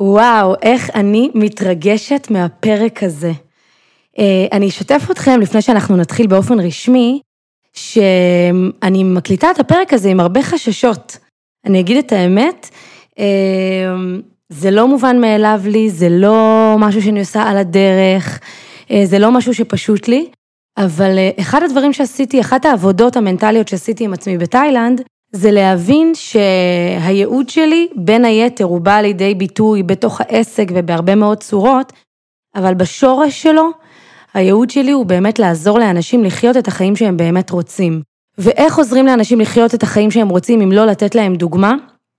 וואו, איך אני מתרגשת מהפרק הזה. אה, אני אשתף אתכם, לפני שאנחנו נתחיל באופן רשמי, שאני מקליטה את הפרק הזה עם הרבה חששות. אני אגיד את האמת, אה, זה לא מובן מאליו לי, זה לא משהו שאני עושה על הדרך, אה, זה לא משהו שפשוט לי, אבל אחד הדברים שעשיתי, אחת העבודות המנטליות שעשיתי עם עצמי בתאילנד, זה להבין שהייעוד שלי, בין היתר, הוא בא לידי ביטוי בתוך העסק ובהרבה מאוד צורות, אבל בשורש שלו, הייעוד שלי הוא באמת לעזור לאנשים לחיות את החיים שהם באמת רוצים. ואיך עוזרים לאנשים לחיות את החיים שהם רוצים אם לא לתת להם דוגמה?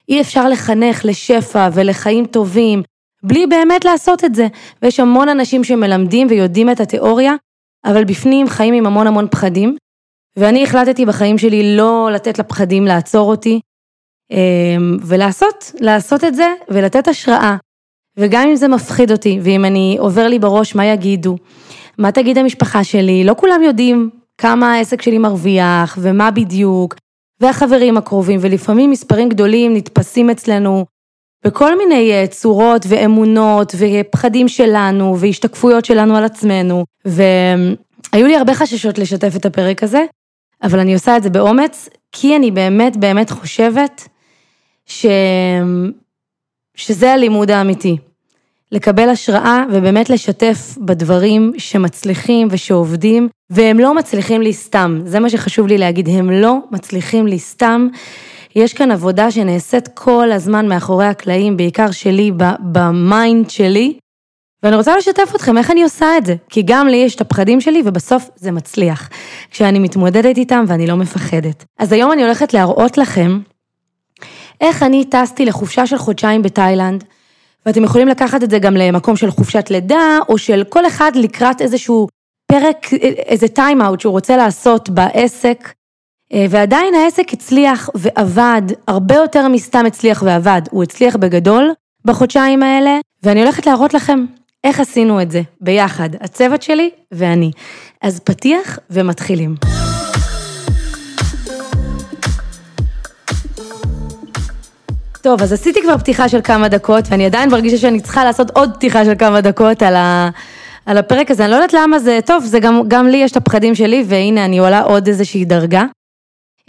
אי אפשר לחנך לשפע ולחיים טובים בלי באמת לעשות את זה. ויש המון אנשים שמלמדים ויודעים את התיאוריה, אבל בפנים חיים עם המון המון פחדים, ואני החלטתי בחיים שלי לא לתת לפחדים לעצור אותי, אמ, ולעשות, לעשות את זה ולתת השראה. וגם אם זה מפחיד אותי, ואם אני עובר לי בראש מה יגידו, מה תגיד המשפחה שלי, לא כולם יודעים כמה העסק שלי מרוויח ומה בדיוק, והחברים הקרובים, ולפעמים מספרים גדולים נתפסים אצלנו בכל מיני אה, צורות ואמונות ופחדים שלנו והשתקפויות שלנו על עצמנו, והיו לי הרבה חששות לשתף את הפרק הזה, אבל אני עושה את זה באומץ, כי אני באמת באמת חושבת ש... שזה הלימוד האמיתי. לקבל השראה ובאמת לשתף בדברים שמצליחים ושעובדים, והם לא מצליחים לי סתם, זה מה שחשוב לי להגיד, הם לא מצליחים לי סתם. יש כאן עבודה שנעשית כל הזמן מאחורי הקלעים, בעיקר שלי, ב mind שלי, ואני רוצה לשתף אתכם איך אני עושה את זה, כי גם לי יש את הפחדים שלי ובסוף זה מצליח, כשאני מתמודדת איתם ואני לא מפחדת. אז היום אני הולכת להראות לכם איך אני טסתי לחופשה של חודשיים בתאילנד, ואתם יכולים לקחת את זה גם למקום של חופשת לידה, או של כל אחד לקראת איזשהו פרק, איזה טיים אאוט שהוא רוצה לעשות בעסק, ועדיין העסק הצליח ועבד, הרבה יותר מסתם הצליח ועבד, הוא הצליח בגדול בחודשיים האלה, ואני הולכת להראות לכם איך עשינו את זה ביחד, הצוות שלי ואני. אז פתיח ומתחילים. טוב, אז עשיתי כבר פתיחה של כמה דקות, ואני עדיין מרגישה שאני צריכה לעשות עוד פתיחה של כמה דקות על, ה, על הפרק הזה. אני לא יודעת למה זה, טוב, זה גם, גם לי יש את הפחדים שלי, והנה, אני עולה עוד איזושהי דרגה.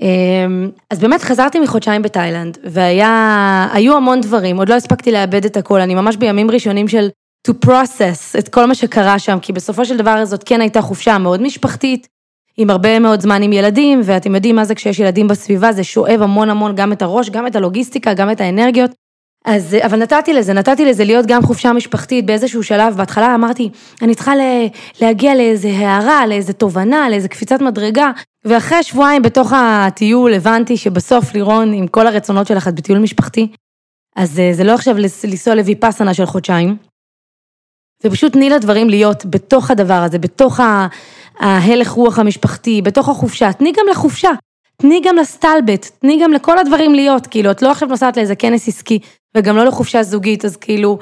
אמ, אז באמת חזרתי מחודשיים בתאילנד, והיו המון דברים, עוד לא הספקתי לאבד את הכל, אני ממש בימים ראשונים של to process את כל מה שקרה שם, כי בסופו של דבר זאת כן הייתה חופשה מאוד משפחתית, עם הרבה מאוד זמן עם ילדים, ואתם יודעים מה זה כשיש ילדים בסביבה, זה שואב המון המון גם את הראש, גם את הלוגיסטיקה, גם את האנרגיות. אז, אבל נתתי לזה, נתתי לזה להיות גם חופשה משפחתית באיזשהו שלב, בהתחלה אמרתי, אני צריכה להגיע לאיזה הערה, לאיזה תובנה, לאיזה קפיצת מדרגה, ואחרי שבועיים בתוך הטיול הבנתי שבסוף לירון, עם כל הרצונות שלך, את בטיול משפחתי, אז אה, זה לא עכשיו לנסוע לויפאסנה של חודשיים, ופשוט תני לדברים להיות בתוך הדבר הזה, בתוך ההלך רוח המשפחתי, בתוך החופשה, תני גם לחופשה, תני גם לסטלבט, תני גם לכל הדברים להיות, כאילו, את לא עכשיו נוסעת לאיזה כנס עסקי, וגם לא לחופשה זוגית, אז כאילו,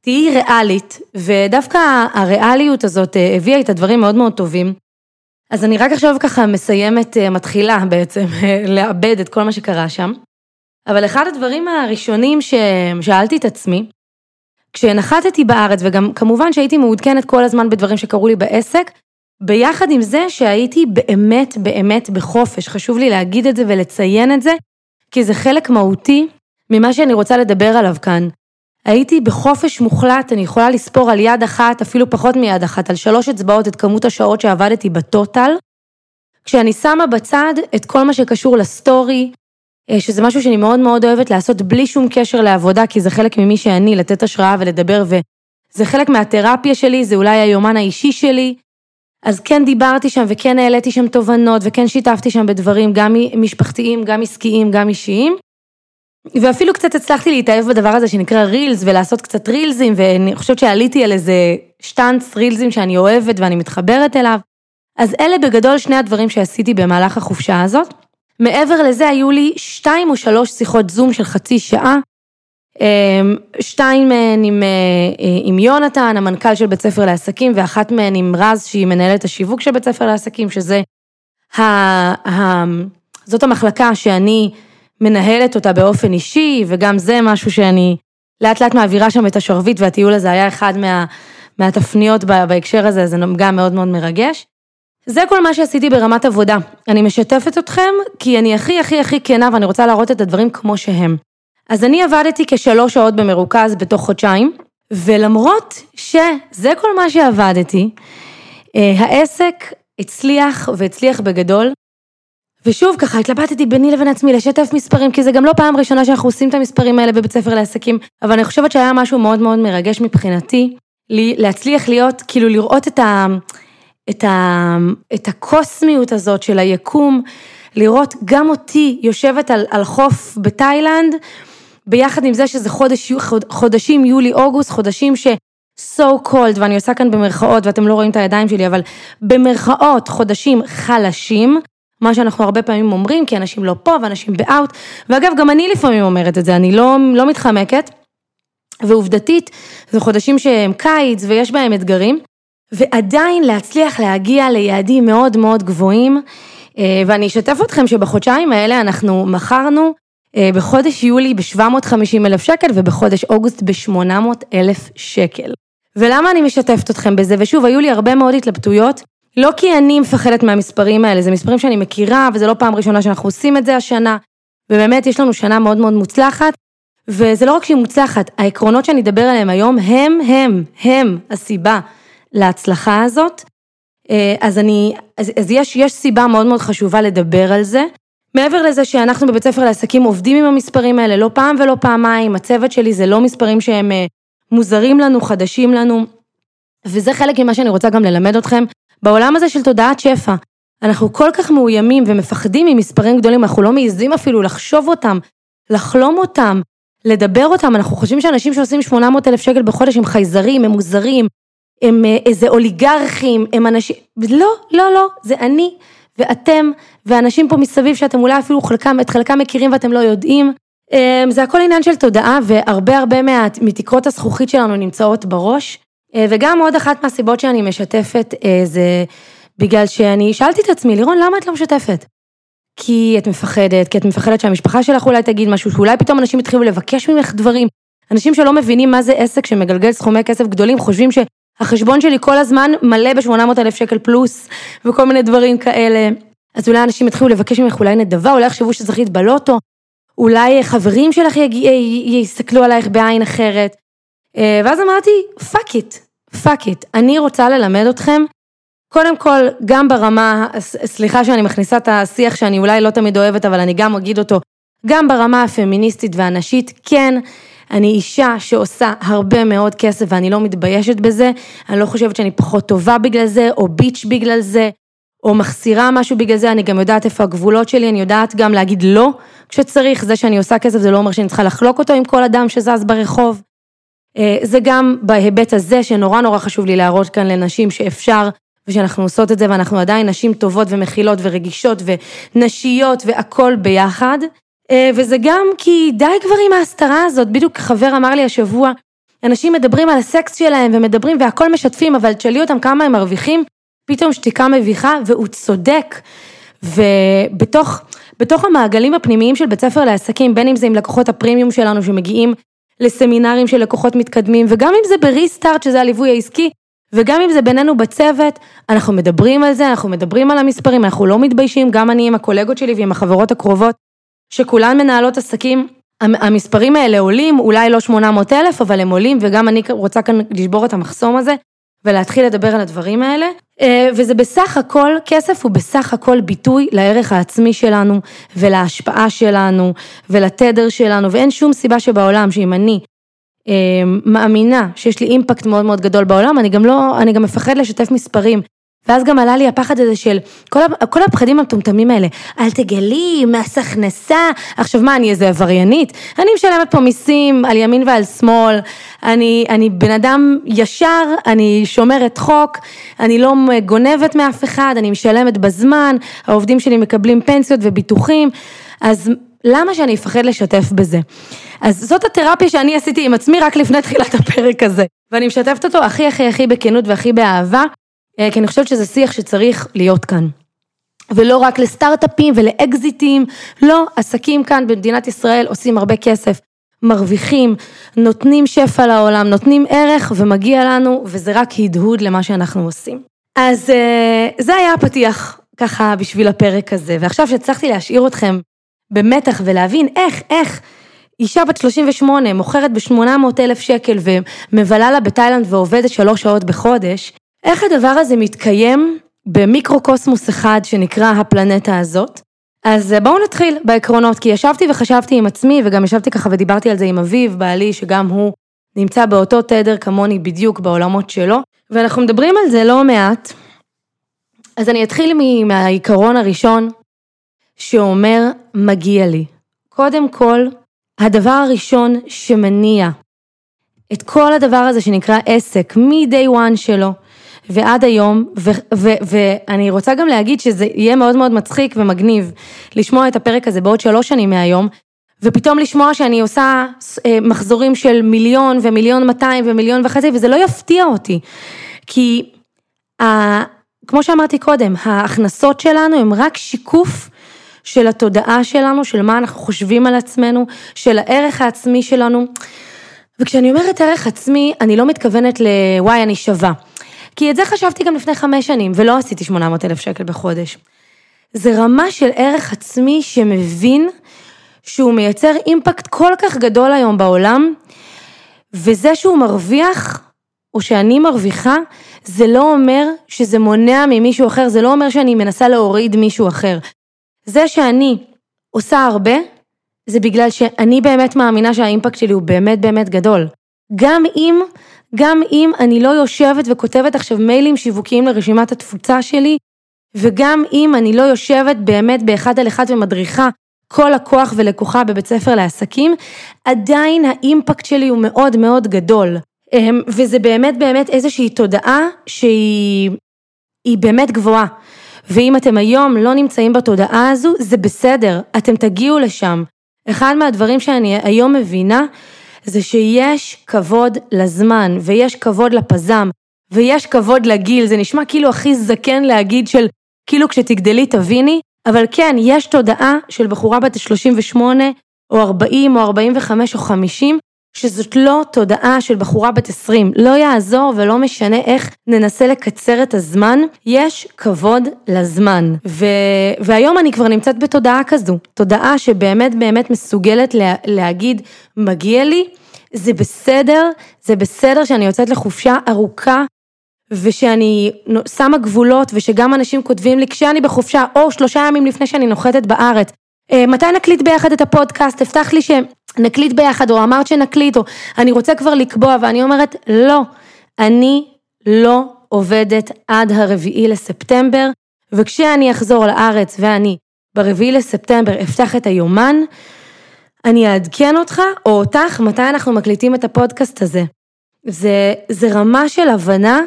תהיי ריאלית, ודווקא הריאליות הזאת אה, הביאה את הדברים מאוד מאוד טובים. אז אני רק עכשיו ככה מסיימת, אה, מתחילה בעצם, לאבד את כל מה שקרה שם. אבל אחד הדברים הראשונים ששאלתי את עצמי, כשנחתתי בארץ, וגם כמובן שהייתי מעודכנת כל הזמן בדברים שקרו לי בעסק, ביחד עם זה שהייתי באמת באמת בחופש, חשוב לי להגיד את זה ולציין את זה, כי זה חלק מהותי ממה שאני רוצה לדבר עליו כאן. הייתי בחופש מוחלט, אני יכולה לספור על יד אחת, אפילו פחות מיד אחת, על שלוש אצבעות את כמות השעות שעבדתי בטוטל, כשאני שמה בצד את כל מה שקשור לסטורי, שזה משהו שאני מאוד מאוד אוהבת לעשות בלי שום קשר לעבודה, כי זה חלק ממי שאני, לתת השראה ולדבר, וזה חלק מהתרפיה שלי, זה אולי היומן האישי שלי. אז כן דיברתי שם וכן העליתי שם תובנות וכן שיתפתי שם בדברים גם משפחתיים, גם עסקיים, גם אישיים. ואפילו קצת הצלחתי להתאהב בדבר הזה שנקרא רילס ולעשות קצת רילזים ואני חושבת שעליתי על איזה שטאנץ רילזים שאני אוהבת ואני מתחברת אליו. אז אלה בגדול שני הדברים שעשיתי במהלך החופשה הזאת. מעבר לזה היו לי שתיים או שלוש שיחות זום של חצי שעה, אמ, שתיים מהן עם, אה, אה, עם יונתן, המנכ"ל של בית ספר לעסקים, ואחת מהן עם רז, שהיא מנהלת השיווק של בית ספר לעסקים, שזה, ה, ה, זאת המחלקה שאני מנהלת אותה באופן אישי, וגם זה משהו שאני לאט לאט מעבירה שם את השרביט והטיול הזה היה אחד מה, מהתפניות בהקשר הזה, זה גם מאוד מאוד מרגש. זה כל מה שעשיתי ברמת עבודה. אני משתפת אתכם, כי אני הכי הכי הכי כנה ואני רוצה להראות את הדברים כמו שהם. אז אני עבדתי כשלוש שעות במרוכז בתוך חודשיים, ולמרות שזה כל מה שעבדתי, אה, העסק הצליח והצליח בגדול. ושוב, ככה התלבטתי ביני לבין עצמי לשתף מספרים, כי זה גם לא פעם ראשונה שאנחנו עושים את המספרים האלה בבית ספר לעסקים, אבל אני חושבת שהיה משהו מאוד מאוד מרגש מבחינתי, לי, להצליח להיות, כאילו לראות את, ה, את, ה, את הקוסמיות הזאת של היקום, לראות גם אותי יושבת על, על חוף בתאילנד, ביחד עם זה שזה חודש, חודשים יולי-אוגוסט, חודשים ש... so called, ואני עושה כאן במרכאות, ואתם לא רואים את הידיים שלי, אבל במרכאות חודשים חלשים, מה שאנחנו הרבה פעמים אומרים, כי אנשים לא פה ואנשים באאוט, ואגב, גם אני לפעמים אומרת את זה, אני לא, לא מתחמקת, ועובדתית, זה חודשים שהם קיץ ויש בהם אתגרים, ועדיין להצליח להגיע ליעדים מאוד מאוד גבוהים, אה, ואני אשתף אתכם שבחודשיים האלה אנחנו מכרנו אה, בחודש יולי ב-750 אלף שקל ובחודש אוגוסט ב-800 אלף שקל. ולמה אני משתפת אתכם בזה? ושוב, היו לי הרבה מאוד התלבטויות, לא כי אני מפחדת מהמספרים האלה, זה מספרים שאני מכירה, וזה לא פעם ראשונה שאנחנו עושים את זה השנה, ובאמת יש לנו שנה מאוד מאוד מוצלחת, וזה לא רק שהיא מוצלחת, העקרונות שאני אדבר עליהם היום הם, הם, הם הסיבה להצלחה הזאת. אה, אז אני, אז, אז יש, יש סיבה מאוד מאוד חשובה לדבר על זה. מעבר לזה שאנחנו בבית ספר לעסקים עובדים עם המספרים האלה לא פעם ולא פעמיים, הצוות שלי זה לא מספרים שהם אה, מוזרים לנו, חדשים לנו, וזה חלק ממה שאני רוצה גם ללמד אתכם. בעולם הזה של תודעת שפע, אנחנו כל כך מאוימים ומפחדים ממספרים גדולים, אנחנו לא מעיזים אפילו לחשוב אותם, לחלום אותם, לדבר אותם, אנחנו חושבים שאנשים שעושים 800 אלף שקל בחודש הם חייזרים, הם מוזרים, הם אה, איזה אוליגרכים, הם אנשים, לא, לא, לא, זה אני ואתם ואנשים פה מסביב שאתם אולי אפילו חלקם, את חלקם מכירים ואתם לא יודעים. אמ, זה הכל עניין של תודעה והרבה הרבה מה, מתקרות הזכוכית שלנו נמצאות בראש. אה, וגם עוד אחת מהסיבות שאני משתפת אה, זה בגלל שאני שאלתי את עצמי, לירון, למה את לא משתפת? כי את מפחדת, כי את מפחדת שהמשפחה שלך אולי תגיד משהו, שאולי פתאום אנשים יתחילו לבקש ממך דברים. אנשים שלא מבינים מה זה עסק שמגלגל סכומי כסף גדולים, חושבים שהחשבון שלי כל הזמן מלא ב-800 אלף שקל פלוס, וכל מיני דברים כאלה. אז אולי אנשים יתחילו לבקש ממך אולי נדבה, אולי יחשבו שזכית בלוטו, אולי חברים שלך יג... יסתכלו עלייך בעין אחרת. אה, ואז אמרתי, fuck it, fuck it. אני רוצה ללמד אתכם, קודם כל, גם ברמה, סליחה שאני מכניסה את השיח שאני אולי לא תמיד אוהבת, אבל אני גם אגיד אותו, גם ברמה הפמיניסטית והנשית, כן, אני אישה שעושה הרבה מאוד כסף ואני לא מתביישת בזה, אני לא חושבת שאני פחות טובה בגלל זה, או bitch בגלל זה, או מחסירה משהו בגלל זה, אני גם יודעת איפה הגבולות שלי, אני יודעת גם להגיד לא כשצריך, זה שאני עושה כסף זה לא אומר שאני צריכה לחלוק אותו עם כל אדם שזז ברחוב. אה, זה גם בהיבט הזה שנורא נורא חשוב לי להראות כאן לנשים שאפשר ושאנחנו עושות את זה ואנחנו עדיין נשים טובות ומכילות ורגישות ונשיות והכל ביחד. אה, וזה גם כי די כבר עם ההסתרה הזאת, בדיוק חבר אמר לי השבוע, אנשים מדברים על הסקס שלהם ומדברים והכל משתפים, אבל תשאלי אותם כמה הם מרוויחים, פתאום שתיקה מביכה, והוא צודק. ובתוך בתוך המעגלים הפנימיים של בית ספר לעסקים, בין אם זה עם לקוחות הפרימיום שלנו שמגיעים לסמינרים של לקוחות מתקדמים, וגם אם זה בריסטארט, שזה הליווי העסקי, וגם אם זה בינינו בצוות, אנחנו מדברים על זה, אנחנו מדברים על המספרים, אנחנו לא מתביישים, גם אני עם הקולגות שלי ועם החברות הקרובות, שכולן מנהלות עסקים, המספרים האלה עולים, אולי לא 800 אלף, אבל הם עולים, וגם אני רוצה כאן לשבור את המחסום הזה, ולהתחיל לדבר על הדברים האלה. אה, וזה בסך הכל, כסף הוא בסך הכל ביטוי לערך העצמי שלנו ולהשפעה שלנו ולתדר שלנו, ואין שום סיבה שבעולם שאם אני אה, מאמינה שיש לי אימפקט מאוד מאוד גדול בעולם, אני גם לא, אני גם מפחד לשתף מספרים. ואז גם עלה לי הפחד הזה של כל, כל הפחדים המטומטמים האלה, אל תגלי, מס הכנסה, עכשיו מה, אני איזה עבריינית? אני משלמת פה מיסים על ימין ועל שמאל, אני, אני בן אדם ישר, אני שומרת חוק, אני לא גונבת מאף אחד, אני משלמת בזמן, העובדים שלי מקבלים פנסיות וביטוחים, אז למה שאני אפחד לשתף בזה? אז זאת התרפיה שאני עשיתי עם עצמי רק לפני תחילת הפרק הזה, ואני משתפת אותו הכי הכי הכי בכנות והכי באהבה. אה, כי אני חושבת שזה שיח שצריך להיות כאן. ולא רק לסטארט-אפים ולאקזיטים, לא, עסקים כאן במדינת ישראל עושים הרבה כסף, מרוויחים, נותנים שפע לעולם, נותנים ערך ומגיע לנו, וזה רק הדהוד למה שאנחנו עושים. אז אה, זה היה הפתיח, ככה בשביל הפרק הזה, ועכשיו שהצלחתי להשאיר אתכם במתח ולהבין איך, איך אישה בת 38 מוכרת ב-800 אלף שקל ומבלה לה בתאילנד ועובדת שלוש שעות בחודש, איך הדבר הזה מתקיים במיקרוקוסמוס אחד שנקרא הפלנטה הזאת. אז אה, בואו נתחיל בעקרונות, כי ישבתי וחשבתי עם עצמי, וגם ישבתי ככה ודיברתי על זה עם אביב, בעלי, שגם הוא נמצא באותו תדר כמוני בדיוק בעולמות שלו, ואנחנו מדברים על זה לא מעט. אז אני אתחיל מהעיקרון הראשון, שאומר, מגיע לי. קודם כל, הדבר הראשון שמניע את כל הדבר הזה שנקרא עסק, מ-day one שלו ועד היום, ואני רוצה גם להגיד שזה יהיה מאוד מאוד מצחיק ומגניב לשמוע את הפרק הזה בעוד שלוש שנים מהיום, ופתאום לשמוע שאני עושה אה, מחזורים של מיליון ומיליון מאתיים ומיליון וחצי, וזה לא יפתיע אותי, כי ה, כמו שאמרתי קודם, ההכנסות שלנו הם רק שיקוף של התודעה שלנו, של מה אנחנו חושבים על עצמנו, של הערך העצמי שלנו. וכשאני אומרת ערך עצמי, אני לא מתכוונת לוואי, אני שווה. כי את זה חשבתי גם לפני חמש שנים, ולא עשיתי 800 אלף שקל בחודש. זה רמה של ערך עצמי שמבין שהוא מייצר אימפקט כל כך גדול היום בעולם, וזה שהוא מרוויח, או שאני מרוויחה, זה לא אומר שזה מונע ממישהו אחר, זה לא אומר שאני מנסה להוריד מישהו אחר. זה שאני עושה הרבה, זה בגלל שאני באמת מאמינה שהאימפקט שלי הוא באמת באמת גדול. גם אם, גם אם אני לא יושבת וכותבת עכשיו מיילים שיווקיים לרשימת התפוצה שלי, וגם אם אני לא יושבת באמת באחד על אחד ומדריכה כל לקוח ולקוחה בבית ספר לעסקים, עדיין האימפקט שלי הוא מאוד מאוד גדול. אמ, וזה באמת באמת איזושהי תודעה שהיא באמת גבוהה. ואם אתם היום לא נמצאים בתודעה הזו, זה בסדר, אתם תגיעו לשם. אחד מהדברים שאני היום מבינה, זה שיש כבוד לזמן, ויש כבוד לפזם, ויש כבוד לגיל, זה נשמע כאילו הכי זקן להגיד של, כאילו כשתגדלי תביני, אבל כן, יש תודעה של בחורה בת 38, או 40, או 45, או 50, שזאת לא תודעה של בחורה בת 20, לא יעזור ולא משנה איך ננסה לקצר את הזמן, יש כבוד לזמן. ו... והיום אני כבר נמצאת בתודעה כזו, תודעה שבאמת באמת מסוגלת לה... להגיד, מגיע לי, זה בסדר, זה בסדר שאני יוצאת לחופשה ארוכה. ושאני שמה גבולות ושגם אנשים כותבים לי כשאני בחופשה או שלושה ימים לפני שאני נוחתת בארץ, מתי נקליט ביחד את הפודקאסט, הבטח לי שנקליט ביחד, או אמרת שנקליט, או אני רוצה כבר לקבוע, ואני אומרת, לא, אני לא עובדת עד הרביעי לספטמבר, וכשאני אחזור לארץ ואני ברביעי לספטמבר אפתח את היומן, אני אעדכן אותך או אותך מתי אנחנו מקליטים את הפודקאסט הזה. זה, זה רמה של הבנה,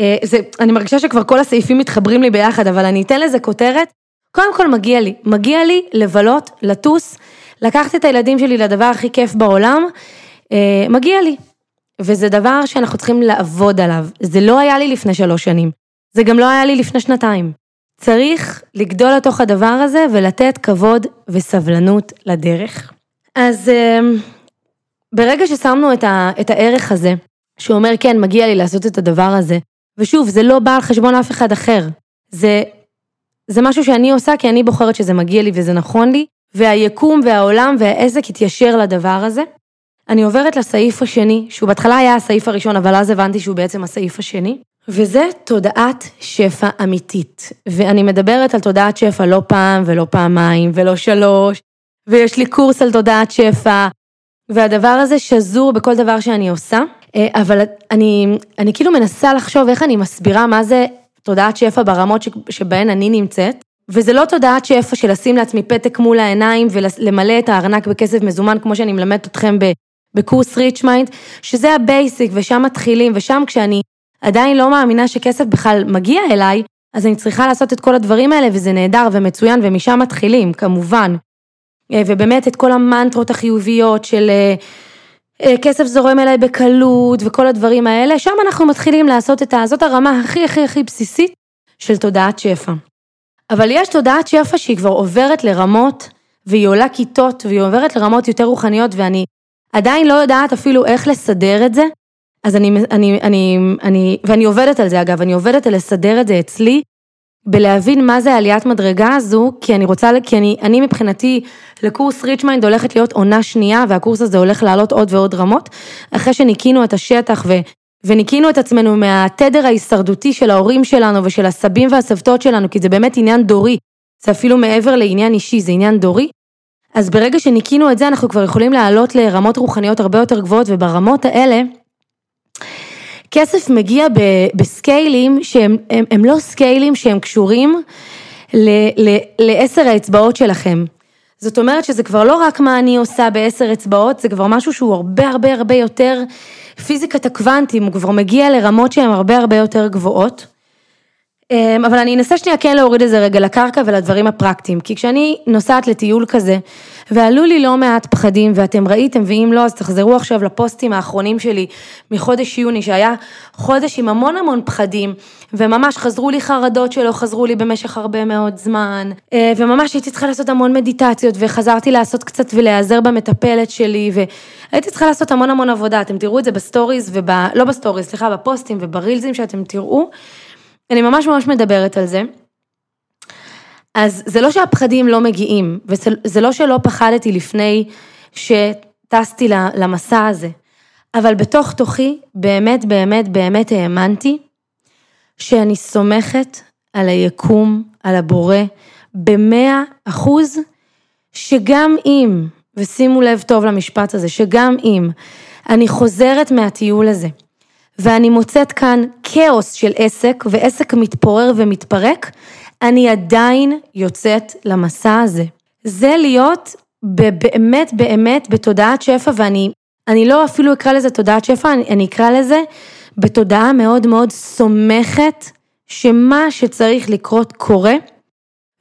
אה, זה, אני מרגישה שכבר כל הסעיפים מתחברים לי ביחד, אבל אני אתן לזה כותרת, קודם כל מגיע לי, מגיע לי לבלות, לטוס, לקחת את הילדים שלי לדבר הכי כיף בעולם, אה, מגיע לי. וזה דבר שאנחנו צריכים לעבוד עליו. זה לא היה לי לפני שלוש שנים, זה גם לא היה לי לפני שנתיים. צריך לגדול לתוך הדבר הזה ולתת כבוד וסבלנות לדרך. אז אה, ברגע ששמנו את, ה, את הערך הזה, שאומר כן, מגיע לי לעשות את הדבר הזה, ושוב, זה לא בא על חשבון אף אחד אחר, זה זה משהו שאני עושה כי אני בוחרת שזה מגיע לי וזה נכון לי, והיקום והעולם והעסק התיישר לדבר הזה. אני עוברת לסעיף השני, שהוא בהתחלה היה הסעיף הראשון, אבל אז הבנתי שהוא בעצם הסעיף השני, וזה תודעת שפע אמיתית. ואני מדברת על תודעת שפע לא פעם ולא פעמיים ולא שלוש, ויש לי קורס על תודעת שפע, והדבר הזה שזור בכל דבר שאני עושה, אה, אבל אני, אני כאילו מנסה לחשוב איך אני מסבירה מה זה תודעת שפע ברמות שבהן אני נמצאת, וזה לא תודעת שפע של לשים לעצמי פתק מול העיניים ולמלא את הארנק בכסף מזומן, כמו שאני מלמדת אתכם בקורס Rich Mind, שזה ה basic ושם מתחילים, ושם כשאני עדיין לא מאמינה שכסף בכלל מגיע אליי, אז אני צריכה לעשות את כל הדברים האלה, וזה נהדר ומצוין, ומשם מתחילים, כמובן. אה, ובאמת את כל המנטרות החיוביות של אה, כסף זורם אליי בקלות וכל הדברים האלה, שם אנחנו מתחילים לעשות את ה... זאת הרמה הכי הכי הכי בסיסית של תודעת שפע. אבל יש תודעת שפע שהיא כבר עוברת לרמות, והיא עולה כיתות, והיא עוברת לרמות יותר רוחניות, ואני עדיין לא יודעת אפילו איך לסדר את זה, אז אני, אני, אני, אני, ואני עובדת על זה אגב, אני עובדת על לסדר את זה אצלי, בלהבין מה זה עליית מדרגה הזו, כי אני רוצה, כי אני, אני מבחינתי לקורס Rich Mind הולכת להיות עונה שנייה, והקורס הזה הולך לעלות עוד ועוד רמות, אחרי שניקינו את השטח ו, וניקינו את עצמנו מהתדר ההישרדותי של ההורים שלנו ושל הסבים והסבתות שלנו, כי זה באמת עניין דורי, זה אפילו מעבר לעניין אישי, זה עניין דורי. אז ברגע שניקינו את זה, אנחנו כבר יכולים לעלות לרמות רוחניות הרבה יותר גבוהות, וברמות האלה, כסף מגיע בסקיילים שהם הם, הם לא סקיילים שהם קשורים לעשר האצבעות שלכם. זאת אומרת שזה כבר לא רק מה אני עושה בעשר אצבעות, זה כבר משהו שהוא הרבה הרבה הרבה יותר פיזיקת הקוונטים, הוא כבר מגיע לרמות שהן הרבה הרבה יותר גבוהות. אמ, אבל אני אנסה שנייה כן להוריד את זה רגע לקרקע ולדברים הפרקטיים, כי כשאני נוסעת לטיול כזה, ועלו לי לא מעט פחדים, ואתם ראיתם, ואם לא, אז תחזרו עכשיו לפוסטים האחרונים שלי מחודש יוני, שהיה חודש עם המון המון פחדים, וממש חזרו לי חרדות שלא חזרו לי במשך הרבה מאוד זמן, אה, וממש הייתי צריכה לעשות המון מדיטציות, וחזרתי לעשות קצת ולהיעזר במטפלת שלי, והייתי צריכה לעשות המון המון עבודה, אתם תראו את זה ב stories, וב... לא ב stories, סליחה, בפוסטים וברילזים שאתם תראו. אני ממש ממש מדברת על זה. אז זה לא שהפחדים לא מגיעים, וזה לא שלא פחדתי לפני שטסתי למסע הזה, אבל בתוך תוכי באמת באמת באמת האמנתי שאני סומכת על היקום, על הבורא, במאה אחוז, שגם אם, ושימו לב טוב למשפט הזה, שגם אם אני חוזרת מהטיול הזה, ואני מוצאת כאן כאוס של עסק, ועסק מתפורר ומתפרק, אני עדיין יוצאת למסע הזה. זה להיות באמת באמת בתודעת שפע, ואני אני לא אפילו אקרא לזה תודעת שפע, אני, אני אקרא לזה בתודעה מאוד מאוד סומכת, שמה שצריך לקרות קורה,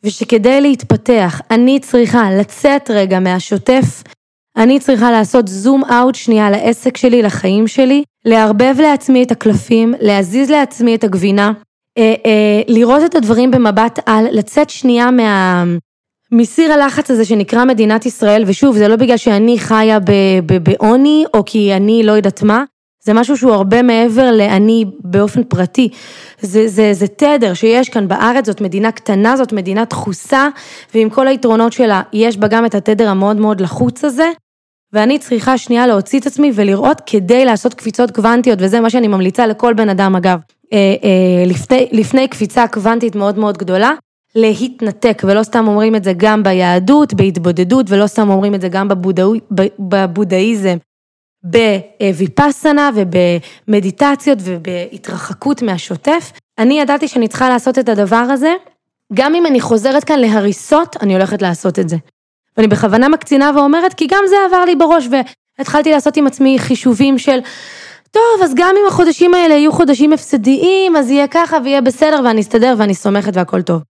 ושכדי להתפתח אני צריכה לצאת רגע מהשוטף, אני צריכה לעשות זום אאוט שנייה לעסק שלי, לחיים שלי, לערבב לעצמי את הקלפים, להזיז לעצמי את הגבינה, אה, אה, לראות את הדברים במבט על, לצאת שנייה מה... מסיר הלחץ הזה שנקרא מדינת ישראל, ושוב, זה לא בגלל שאני חיה בעוני, או כי אני לא יודעת מה, זה משהו שהוא הרבה מעבר לאני באופן פרטי. זה, זה, זה תדר שיש כאן בארץ, זאת מדינה קטנה, זאת מדינה דחוסה, ועם כל היתרונות שלה, יש בה גם את התדר המאוד מאוד לחוץ הזה, ואני צריכה שנייה להוציא את עצמי ולראות כדי לעשות קפיצות קוונטיות, וזה מה שאני ממליצה לכל בן אדם אגב, אה, אה, לפני, לפני קפיצה קוונטית מאוד מאוד גדולה, להתנתק, ולא סתם אומרים את זה גם ביהדות, בהתבודדות, ולא סתם אומרים את זה גם בבודהיזם, בוויפאסנה ובמדיטציות ובהתרחקות מהשוטף. אני ידעתי שאני צריכה לעשות את הדבר הזה, גם אם אני חוזרת כאן להריסות, אני הולכת לעשות את זה. ואני בכוונה מקצינה ואומרת, כי גם זה עבר לי בראש, והתחלתי לעשות עם עצמי חישובים של, טוב, אז גם אם החודשים האלה יהיו חודשים הפסדיים, אז יהיה ככה ויהיה בסדר, ואני אסתדר ואני סומכת והכל טוב.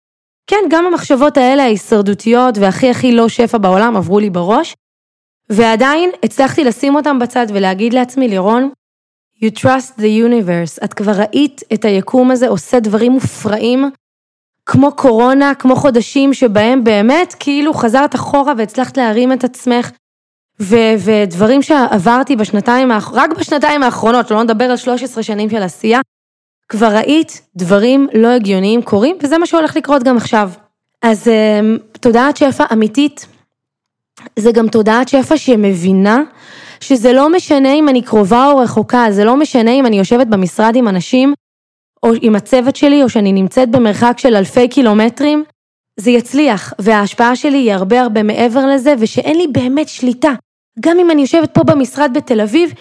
כן, גם המחשבות האלה ההישרדותיות והכי הכי לא שפע בעולם עברו לי בראש, ועדיין הצלחתי לשים אותם בצד ולהגיד לעצמי, לירון, you trust the universe, את כבר ראית את היקום הזה עושה דברים מופרעים, כמו קורונה, כמו חודשים שבהם באמת כאילו חזרת אחורה והצלחת להרים את עצמך, ו- ודברים שעברתי בשנתיים, רק בשנתיים האחרונות, שלא נדבר על 13 שנים של עשייה, כבר ראית דברים לא הגיוניים קורים, וזה מה שהולך לקרות גם עכשיו. אז אמ, תודעת שפע אמיתית, זה גם תודעת שפע שמבינה שזה לא משנה אם אני קרובה או רחוקה, זה לא משנה אם אני יושבת במשרד עם אנשים, או עם הצוות שלי, או שאני נמצאת במרחק של אלפי קילומטרים, זה יצליח, וההשפעה שלי היא הרבה הרבה מעבר לזה, ושאין לי באמת שליטה. גם אם אני יושבת פה במשרד בתל אביב,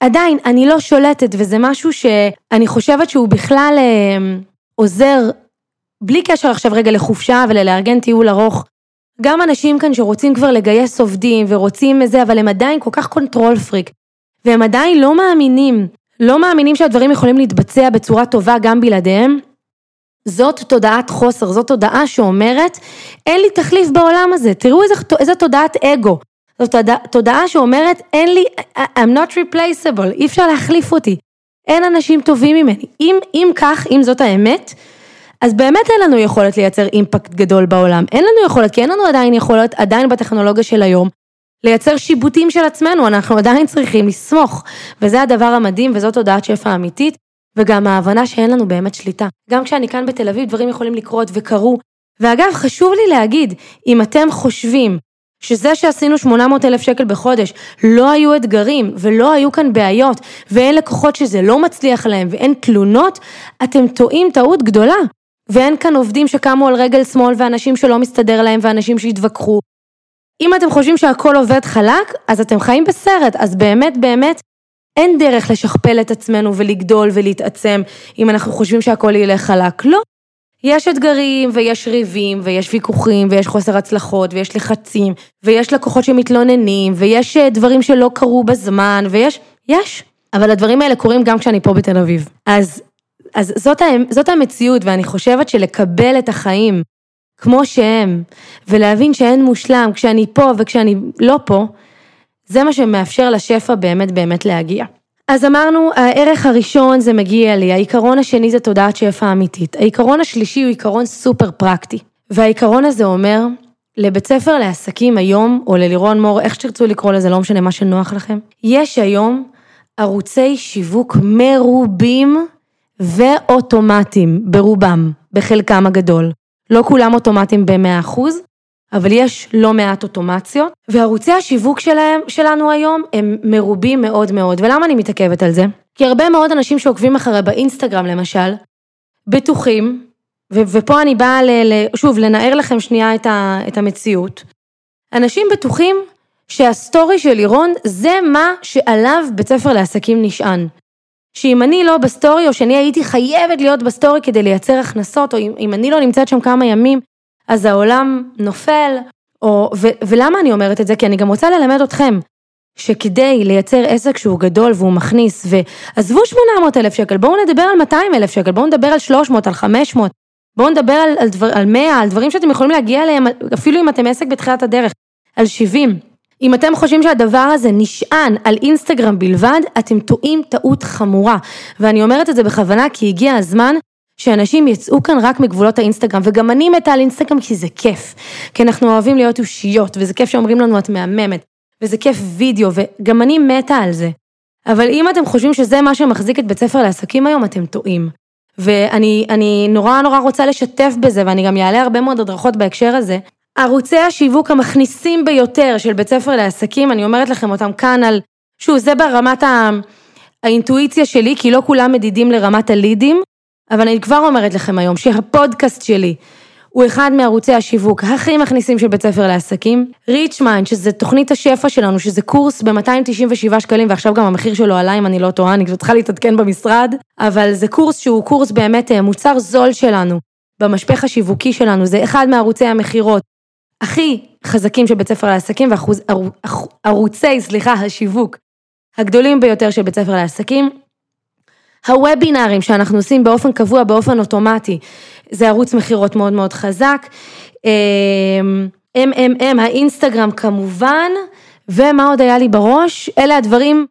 עדיין אני לא שולטת, וזה משהו שאני חושבת שהוא בכלל אה, עוזר, בלי קשר עכשיו רגע לחופשה וללארגן טיול ארוך. גם אנשים כאן שרוצים כבר לגייס עובדים ורוצים איזה, אבל הם עדיין כל כך control freak, והם עדיין לא מאמינים, לא מאמינים שהדברים יכולים להתבצע בצורה טובה גם בלעדיהם. זאת תודעת חוסר, זאת תודעה שאומרת, אין לי תחליף בעולם הזה, תראו איזה, איזה תודעת אגו. זאת תודעה שאומרת, אין לי, I'm not replaceable, אי אפשר להחליף אותי. אין אנשים טובים ממני. אם, אם כך, אם זאת האמת, אז באמת אין לנו יכולת לייצר אימפקט גדול בעולם. אין לנו יכולת, כי אין לנו עדיין יכולת, עדיין בטכנולוגיה של היום, לייצר שיבוטים של עצמנו, אנחנו עדיין צריכים לסמוך. וזה הדבר המדהים, וזאת תודעת שפע אמיתית, וגם ההבנה שאין לנו באמת שליטה. גם כשאני כאן בתל אביב, דברים יכולים לקרות וקרו. ואגב, חשוב לי להגיד, אם אתם חושבים שזה שעשינו 800 אלף שקל בחודש, לא היו אתגרים ולא היו כאן בעיות, ואין לקוחות שזה לא מצליח להם ואין תלונות, אתם טועים טעות גדולה. ואין כאן עובדים שקמו על רגל שמאל ואנשים שלא מסתדר להם ואנשים שהתווכחו. אם אתם חושבים שהכל עובד חלק, אז אתם חיים בסרט, אז באמת באמת אין דרך לשכפל את עצמנו ולגדול ולהתעצם אם אנחנו חושבים שהכל ילך חלק. לא. יש אתגרים ויש ריבים ויש ויכוחים ויש חוסר הצלחות ויש לחצים ויש לקוחות שמתלוננים ויש אה, דברים שלא קרו בזמן ויש, יש. אבל הדברים האלה קורים גם כשאני פה בתל אביב. אז, אז זאת, זאת המציאות ואני חושבת שלקבל את החיים כמו שהם ולהבין שאין מושלם כשאני פה וכשאני לא פה, זה מה שמאפשר לשפע באמת באמת להגיע. אז אמרנו, הערך הראשון זה מגיע לי, העיקרון השני זה תודעת שפע אמיתית. העיקרון השלישי הוא עיקרון סופר פרקטי. והעיקרון הזה אומר, לבית ספר לעסקים היום, או ללירון מור, איך שתרצו לקרוא לזה, לא משנה מה שנוח לכם, יש היום ערוצי שיווק מרובים ואוטומטיים, ברובם, בחלקם הגדול. לא כולם אוטומטיים ב-100%, אבל יש לא מעט אוטומציות, וערוצי השיווק שלהם, שלנו היום הם מרובים מאוד מאוד, ולמה אני מתעכבת על זה? כי הרבה מאוד אנשים שעוקבים אחרי באינסטגרם למשל, בטוחים, ו- ופה אני באה, ל- ל- שוב, לנער לכם שנייה את, ה- את המציאות, אנשים בטוחים שהסטורי של לירון זה מה שעליו בית ספר לעסקים נשען. שאם אני לא בסטורי, או שאני הייתי חייבת להיות בסטורי כדי לייצר הכנסות, או אם, אם אני לא נמצאת שם כמה ימים, אז העולם נופל, או, ו, ולמה אני אומרת את זה? כי אני גם רוצה ללמד אתכם, שכדי לייצר עסק שהוא גדול והוא מכניס, ועזבו 800 אלף שקל, בואו נדבר על 200 אלף שקל, בואו נדבר על 300, על 500, בואו נדבר על, על, דבר, על 100, על דברים שאתם יכולים להגיע אליהם, אפילו אם אתם עסק בתחילת הדרך, על 70. אם אתם חושבים שהדבר הזה נשען על אינסטגרם בלבד, אתם טועים טעות חמורה. ואני אומרת את זה בכוונה כי הגיע הזמן שאנשים יצאו כאן רק מגבולות האינסטגרם, וגם אני מתה על אינסטגרם כי זה כיף. כי אנחנו אוהבים להיות אושיות, וזה כיף שאומרים לנו את מהממת, וזה כיף וידאו, וגם אני מתה על זה. אבל אם אתם חושבים שזה מה שמחזיק את בית ספר לעסקים היום, אתם טועים. ואני נורא נורא רוצה לשתף בזה, ואני גם אעלה הרבה מאוד הדרכות בהקשר הזה. ערוצי השיווק המכניסים ביותר של בית ספר לעסקים, אני אומרת לכם אותם כאן על, שוב, זה ברמת האינטואיציה שלי, כי לא כולם מדידים לרמת הלידים, אבל אני כבר אומרת לכם היום שהפודקאסט שלי הוא אחד מערוצי השיווק הכי מכניסים של בית ספר לעסקים. Rich Mind, שזה תוכנית השפע שלנו, שזה קורס ב-297 שקלים, ועכשיו גם המחיר שלו עלה אם אני לא טועה, אני צריכה להתעדכן במשרד, אבל זה קורס שהוא קורס באמת אה, מוצר זול שלנו, במשפך השיווקי שלנו, זה אחד מערוצי המכירות הכי חזקים של בית ספר לעסקים, וערוצי, סליחה, השיווק הגדולים ביותר של בית ספר לעסקים. הוובינארים שאנחנו עושים באופן קבוע, באופן אוטומטי, זה ערוץ מכירות מאוד מאוד חזק. MMM, האינסטגרם כמובן, ומה עוד היה לי בראש? אלה הדברים,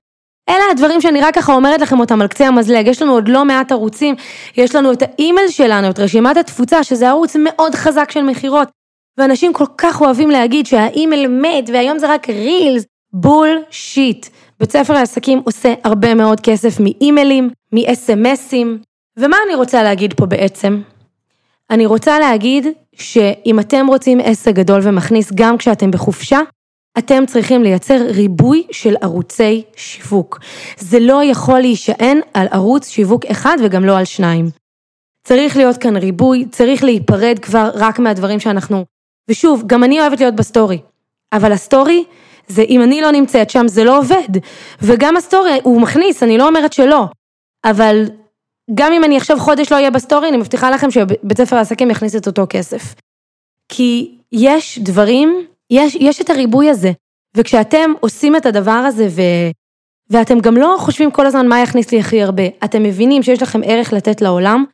אלה הדברים שאני רק ככה אומרת לכם אותם על קצה המזלג, יש לנו עוד לא מעט ערוצים, יש לנו את האימייל שלנו, את רשימת התפוצה, שזה ערוץ מאוד חזק של מכירות, ואנשים כל כך אוהבים להגיד שהאימייל מת, והיום זה רק רילס, בול שיט. בית ספר לעסקים עושה הרבה מאוד כסף מאימיילים, מאס.אם.אסים, ומה אני רוצה להגיד פה בעצם? אני רוצה להגיד שאם אתם רוצים עסק גדול ומכניס גם כשאתם בחופשה, אתם צריכים לייצר ריבוי של ערוצי שיווק. זה לא יכול להישען על ערוץ שיווק אחד וגם לא על שניים. צריך להיות כאן ריבוי, צריך להיפרד כבר רק מהדברים שאנחנו... ושוב, גם אני אוהבת להיות בסטורי, אבל הסטורי זה אם אני לא נמצאת שם זה לא עובד. וגם הסטורי הוא מכניס, אני לא אומרת שלא, אבל גם אם אני עכשיו חודש לא אהיה בסטורי, אני מבטיחה לכם שבית ספר העסקים יכניס את אותו כסף. כי יש דברים, יש, יש את הריבוי הזה, וכשאתם עושים את הדבר הזה ו... ואתם גם לא חושבים כל הזמן מה יכניס לי הכי הרבה, אתם מבינים שיש לכם ערך לתת לעולם,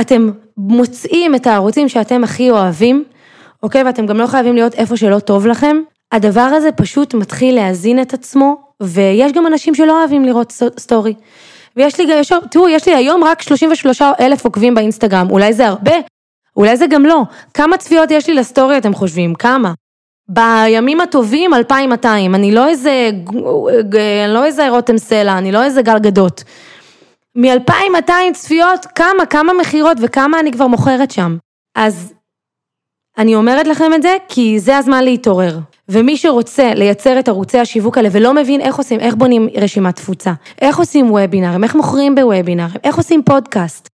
אתם מוצאים את הערוצים שאתם הכי אוהבים, אוקיי? ואתם גם לא חייבים להיות איפה שלא טוב לכם, הדבר הזה פשוט מתחיל להזין את עצמו, ויש גם אנשים שלא אוהבים לראות סטורי. ויש לי גם, תראו, יש לי היום רק 33 אלף עוקבים באינסטגרם, אולי זה הרבה, אולי זה גם לא. כמה צפיות יש לי לסטורי אתם חושבים? כמה? בימים הטובים 2,200, אני לא איזה, אני לא איזה רותם סלע, אני לא איזה גל גדות. מ-2,200 צפיות, כמה, כמה מכירות וכמה אני כבר מוכרת שם. אז אני אומרת לכם את זה כי זה הזמן להתעורר. ומי שרוצה לייצר את ערוצי השיווק האלה ולא מבין איך עושים, איך בונים רשימת תפוצה, איך עושים וובינארים, איך מוכרים בוובינארים, איך עושים פודקאסט,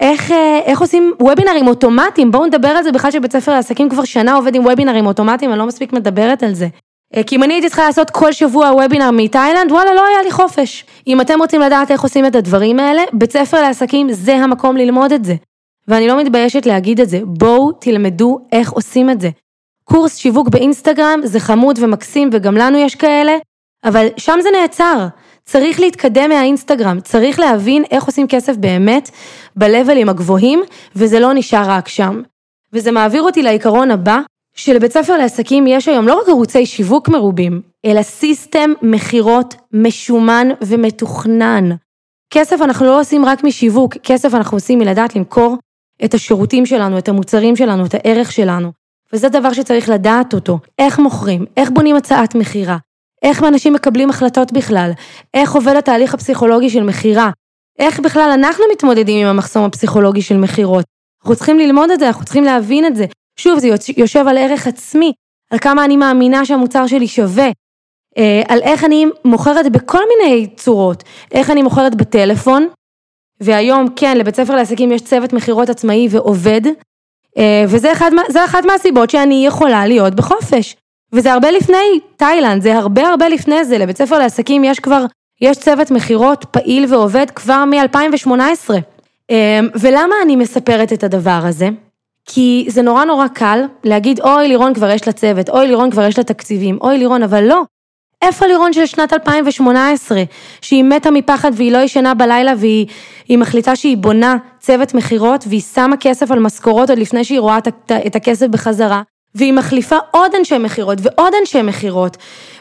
איך, אה, איך עושים וובינארים אוטומטיים, בואו נדבר על זה בכלל שבית ספר לעסקים כבר שנה עובד עם וובינארים אוטומטיים, אני לא מספיק מדברת על זה. אה, כי אם אני הייתי צריכה לעשות כל שבוע וובינר מתאילנד, וואלה, לא היה לי חופש. אם אתם רוצים לדעת איך עושים את הדברים האלה, בית ספר לעסקים זה המקום ללמוד את זה. ואני לא מתביישת להגיד את זה, בואו תלמדו איך עושים את זה. קורס שיווק באינסטגרם זה חמוד ומקסים וגם לנו יש כאלה, אבל שם זה נעצר. צריך להתקדם מהאינסטגרם, צריך להבין איך עושים כסף באמת בלבלים הגבוהים, וזה לא נשאר רק שם. וזה מעביר אותי לעיקרון הבא, שלבית ספר לעסקים יש היום לא רק ערוצי שיווק מרובים, אלא סיסטם מכירות משומן ומתוכנן. כסף אנחנו לא עושים רק משיווק, כסף אנחנו עושים מלדעת למכור את השירותים שלנו, את המוצרים שלנו, את הערך שלנו. וזה דבר שצריך לדעת אותו. איך מוכרים, איך בונים הצעת מכירה, איך אנשים מקבלים החלטות בכלל, איך עובד התהליך הפסיכולוגי של מכירה, איך בכלל אנחנו מתמודדים עם המחסום הפסיכולוגי של מכירות. אנחנו צריכים ללמוד את זה, אנחנו צריכים להבין את זה. שוב, זה יושב על ערך עצמי, על כמה אני מאמינה שהמוצר שלי שווה, אה, על איך אני מוכרת בכל מיני צורות, איך אני מוכרת בטלפון, והיום כן, לבית ספר לעסקים יש צוות מכירות עצמאי ועובד, אה, וזה אחד, אחת מהסיבות שאני יכולה להיות בחופש. וזה הרבה לפני תאילנד, זה הרבה הרבה לפני זה, לבית ספר לעסקים יש כבר, יש צוות מכירות פעיל ועובד כבר מ-2018. אה, ולמה אני מספרת את הדבר הזה? כי זה נורא נורא קל להגיד, אוי לירון כבר יש לה צוות, אוי לירון כבר יש לה תקציבים, אוי לירון, אבל לא. איפה לירון של שנת 2018, שהיא מתה מפחד והיא לא ישנה בלילה והיא מחליטה שהיא בונה צוות מכירות והיא שמה כסף על משכורות עוד לפני שהיא רואה את הכסף בחזרה, והיא מחליפה עוד אנשי מכירות ועוד אנשי מכירות.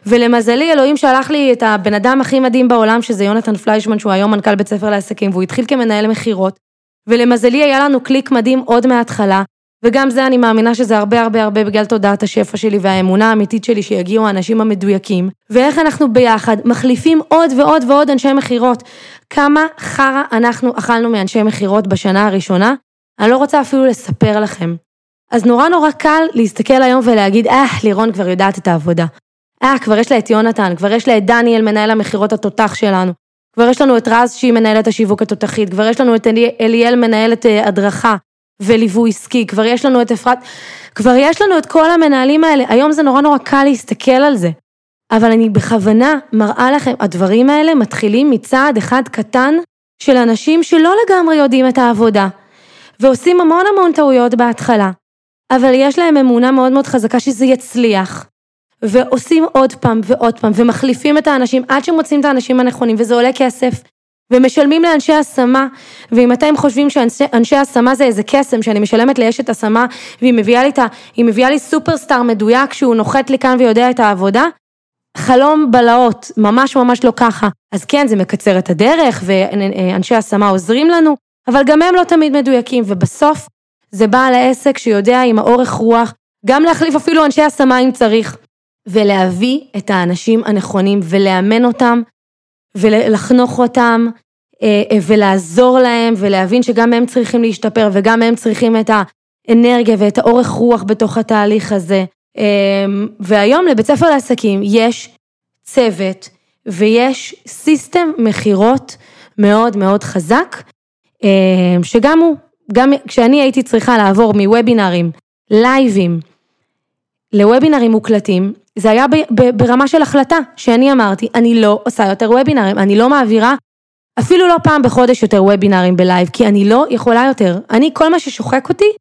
ולמזלי, אלוהים שלח לי את הבן אדם הכי מדהים בעולם, שזה יונתן פליישמן, שהוא היום מנכ"ל בית ספר לעסקים, והוא התחיל כמנהל מכירות. ולמזלי היה לנו קליק מדהים עוד מההתחלה, וגם זה אני מאמינה שזה הרבה הרבה הרבה בגלל תודעת השפע שלי והאמונה האמיתית שלי שיגיעו האנשים המדויקים, ואיך אנחנו ביחד מחליפים עוד ועוד ועוד אנשי מכירות. כמה חרא אנחנו אכלנו מאנשי מכירות בשנה הראשונה, אני לא רוצה אפילו לספר לכם. אז נורא נורא קל להסתכל היום ולהגיד, אה, לירון כבר יודעת את העבודה. אה, כבר יש לה את יונתן, כבר יש לה את דניאל, מנהל המכירות התותח שלנו. כבר יש לנו את רז שהיא מנהלת השיווק התותחית, כבר יש לנו את אליאל מנהלת אה, הדרכה. וליווי עסקי, כבר יש לנו את אפרת, כבר יש לנו את כל המנהלים האלה, היום זה נורא נורא קל להסתכל על זה. אבל אני בכוונה מראה לכם, הדברים האלה מתחילים מצעד אחד קטן של אנשים שלא לגמרי יודעים את העבודה, ועושים המון המון טעויות בהתחלה, אבל יש להם אמונה מאוד מאוד חזקה שזה יצליח, ועושים עוד פעם ועוד פעם, ומחליפים את האנשים עד שמוצאים את האנשים הנכונים, וזה עולה כסף, ומשלמים לאנשי השמה, ואם אתם חושבים שאנשי השמה זה איזה קסם, שאני משלמת לאשת השמה, והיא מביאה לי, ה, מביאה לי סופרסטאר מדויק שהוא נוחת לי כאן ויודע את העבודה, חלום בלהות, ממש ממש לא ככה. אז כן, זה מקצר את הדרך, ואנשי השמה עוזרים לנו, אבל גם הם לא תמיד מדויקים, ובסוף זה בעל העסק שיודע עם האורך רוח, גם להחליף אפילו אנשי השמה אם צריך, ולהביא את האנשים הנכונים ולאמן אותם ולחנוך אותם ולעזור להם ולהבין שגם הם צריכים להשתפר וגם הם צריכים את האנרגיה ואת האורך רוח בתוך התהליך הזה. אה, והיום לבית ספר לעסקים יש צוות ויש system מכירות מאוד מאוד חזק, שגם הוא, גם כשאני הייתי צריכה לעבור מוובינרים, לייבים, לוובינרים מוקלטים, זה היה ברמה של החלטה, שאני אמרתי, אני לא עושה יותר וובינרים, אני לא מעבירה אפילו לא פעם בחודש יותר וובינרים בלייב, כי אני לא יכולה יותר. אני, כל מה ששוחק אותי,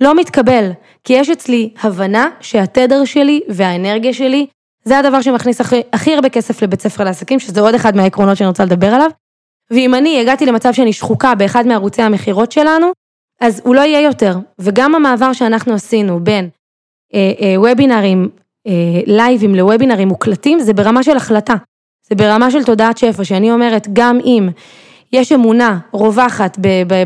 לא מתקבל. כי יש אצלי הבנה שהתדר שלי והאנרגיה שלי, זה הדבר שמכניס הכי, הכי הרבה כסף לבית ספר לעסקים, שזה עוד אחד מהעקרונות שאני רוצה לדבר עליו. ואם אני הגעתי למצב שאני שחוקה באחד מערוצי המכירות שלנו, אז הוא לא יהיה יותר. וגם המעבר שאנחנו עשינו בין אה, אה, וובינרים אה, לייבים לוובינרים מוקלטים, זה ברמה של החלטה. זה ברמה של תודעת שפע, שאני אומרת, גם אם יש אמונה רווחת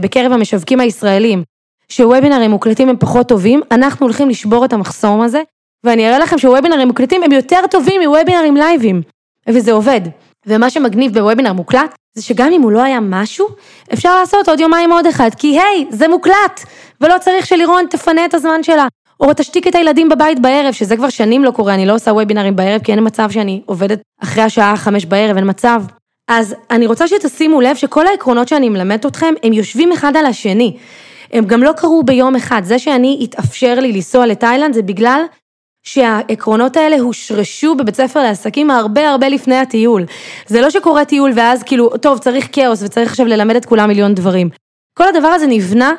בקרב המשווקים הישראלים, שוובינרים מוקלטים הם פחות טובים, אנחנו הולכים לשבור את המחסום הזה, ואני אראה לכם שוובינרים מוקלטים הם יותר טובים מוובינרים לייבים, וזה עובד. ומה שמגניב בוובינר מוקלט, זה שגם אם הוא לא היה משהו, אפשר לעשות עוד יומיים עוד אחד, כי היי, זה מוקלט, ולא צריך שלירון תפנה את הזמן שלה, או תשתיק את הילדים בבית בערב, שזה כבר שנים לא קורה, אני לא עושה וובינרים בערב, כי אין מצב שאני עובדת אחרי השעה חמש בערב, אין מצב. אז אני רוצה שתשימו לב שכל העקרונות שאני מלמדת אתכם, הם יושבים אחד על השני. הם גם לא קרו ביום אחד, זה שאני התאפשר לי לנסוע לתאילנד זה בגלל שהעקרונות האלה הושרשו בבית ספר לעסקים הרבה הרבה לפני הטיול. זה לא שקורה טיול ואז כאילו, טוב, צריך כאוס וצריך עכשיו ללמד את כולם מיליון דברים. כל הדבר הזה נבנה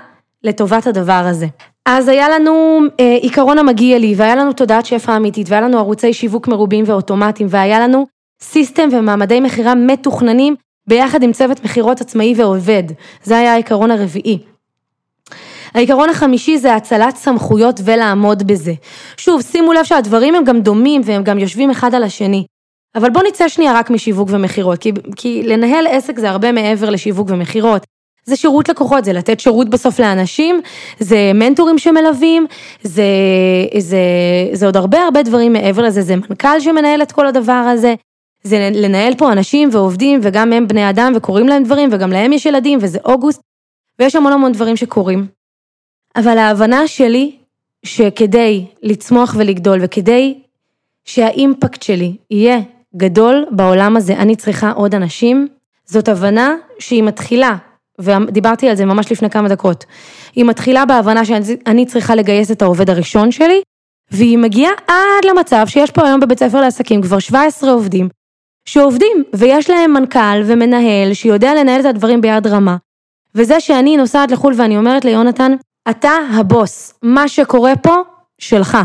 לטובת הדבר הזה. אז היה לנו אה, עיקרון המגיע לי, והיה לנו תודעת שפע אמיתית, והיה לנו ערוצי שיווק מרובים ואוטומטיים, והיה לנו סיסטם ומעמדי מכירה מתוכננים ביחד עם צוות מכירות עצמאי ועובד. זה היה העיקרון הרביעי. העיקרון החמישי זה הצלת סמכויות ולעמוד בזה. שוב, שימו לב שהדברים הם גם דומים והם גם יושבים אחד על השני. אבל בואו נצא שנייה רק משיווק ומכירות, כי, כי לנהל עסק זה הרבה מעבר לשיווק ומכירות. זה שירות לקוחות, זה לתת שירות בסוף לאנשים, זה מנטורים שמלווים, זה, זה, זה עוד הרבה הרבה דברים מעבר לזה, זה מנכ"ל שמנהל את כל הדבר הזה, זה לנהל פה אנשים ועובדים וגם הם בני אדם וקוראים להם דברים וגם להם יש ילדים וזה אוגוסט ויש המון המון דברים שקורים. אבל ההבנה שלי שכדי לצמוח ולגדול וכדי שהאימפקט שלי יהיה גדול בעולם הזה, אני צריכה עוד אנשים, זאת הבנה שהיא מתחילה, ודיברתי על זה ממש לפני כמה דקות, היא מתחילה בהבנה שאני צריכה לגייס את העובד הראשון שלי, והיא מגיעה עד למצב שיש פה היום בבית ספר לעסקים כבר 17 עובדים, שעובדים, ויש להם מנכ"ל ומנהל שיודע לנהל את הדברים ביד רמה. וזה שאני נוסעת לחו"ל ואני אומרת ליונתן, אתה הבוס, מה שקורה פה, שלך.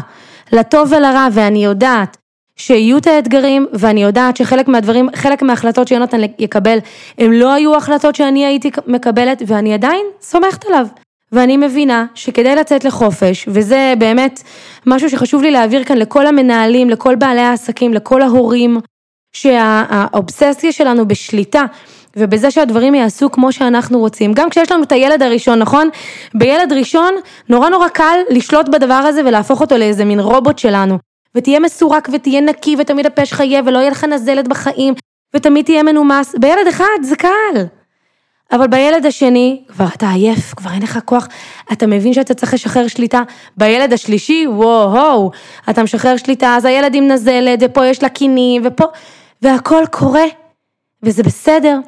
לטוב ולרע, ואני יודעת שיהיו את האתגרים, ואני יודעת שחלק מהדברים, חלק מההחלטות שיונתן יקבל, הם לא היו החלטות שאני הייתי מקבלת, ואני עדיין סומכת עליו. ואני מבינה שכדי לצאת לחופש, וזה באמת משהו שחשוב לי להעביר כאן לכל המנהלים, לכל בעלי העסקים, לכל ההורים, שהאובססיה שלנו בשליטה ובזה שהדברים יעשו כמו שאנחנו רוצים. גם כשיש לנו את הילד הראשון, נכון? בילד ראשון נורא נורא קל לשלוט בדבר הזה ולהפוך אותו לאיזה מין רובוט שלנו. ותהיה מסורק ותהיה נקי ותמיד הפה שלך יהיה ולא יהיה לך נזלת בחיים ותמיד תהיה מנומס. בילד אחד זה קל. אבל בילד השני, כבר אתה עייף, כבר אין לך כוח, אתה מבין שאתה צריך לשחרר שליטה. בילד השלישי, וואו, אתה משחרר שליטה, אז הילד עם נזלת, ופה יש לה קינים, ופה, והכל קורה, וזה בסדר.